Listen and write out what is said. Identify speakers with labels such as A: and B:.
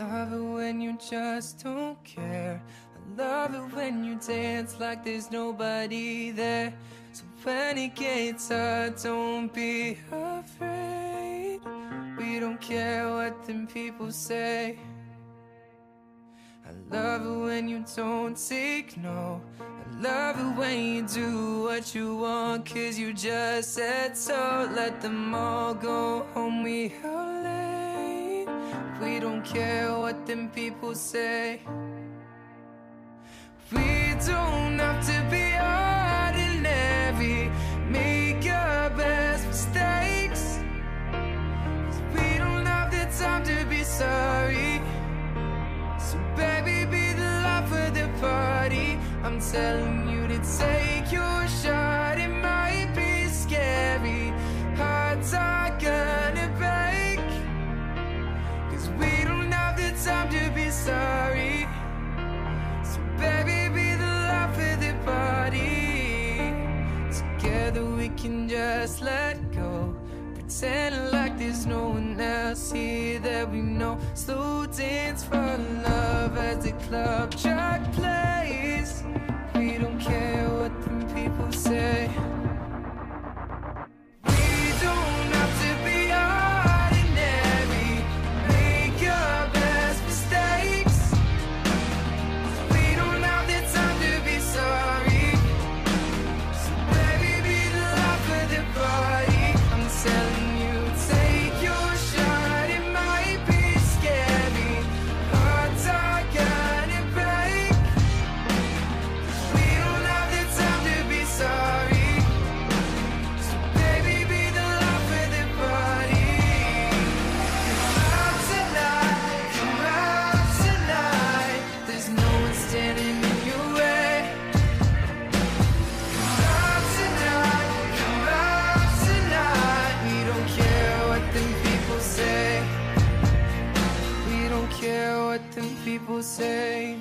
A: love it when you just don't care. I love it when you dance like there's nobody there. So when it gets hard, don't be afraid. We don't care what them people say. I love it when you don't take no. I love it when you do what you want, cause you just said so. Let them all go home, we out late. We don't care what them people say. We don't have to be ordinary. Make our best mistakes. 'Cause we don't have the time to be sorry. So baby, be the life of the party. I'm telling you to take your shot. Together we can just let go. Pretend like there's no one else here that we know. Slow dance for love as the club track what them people say.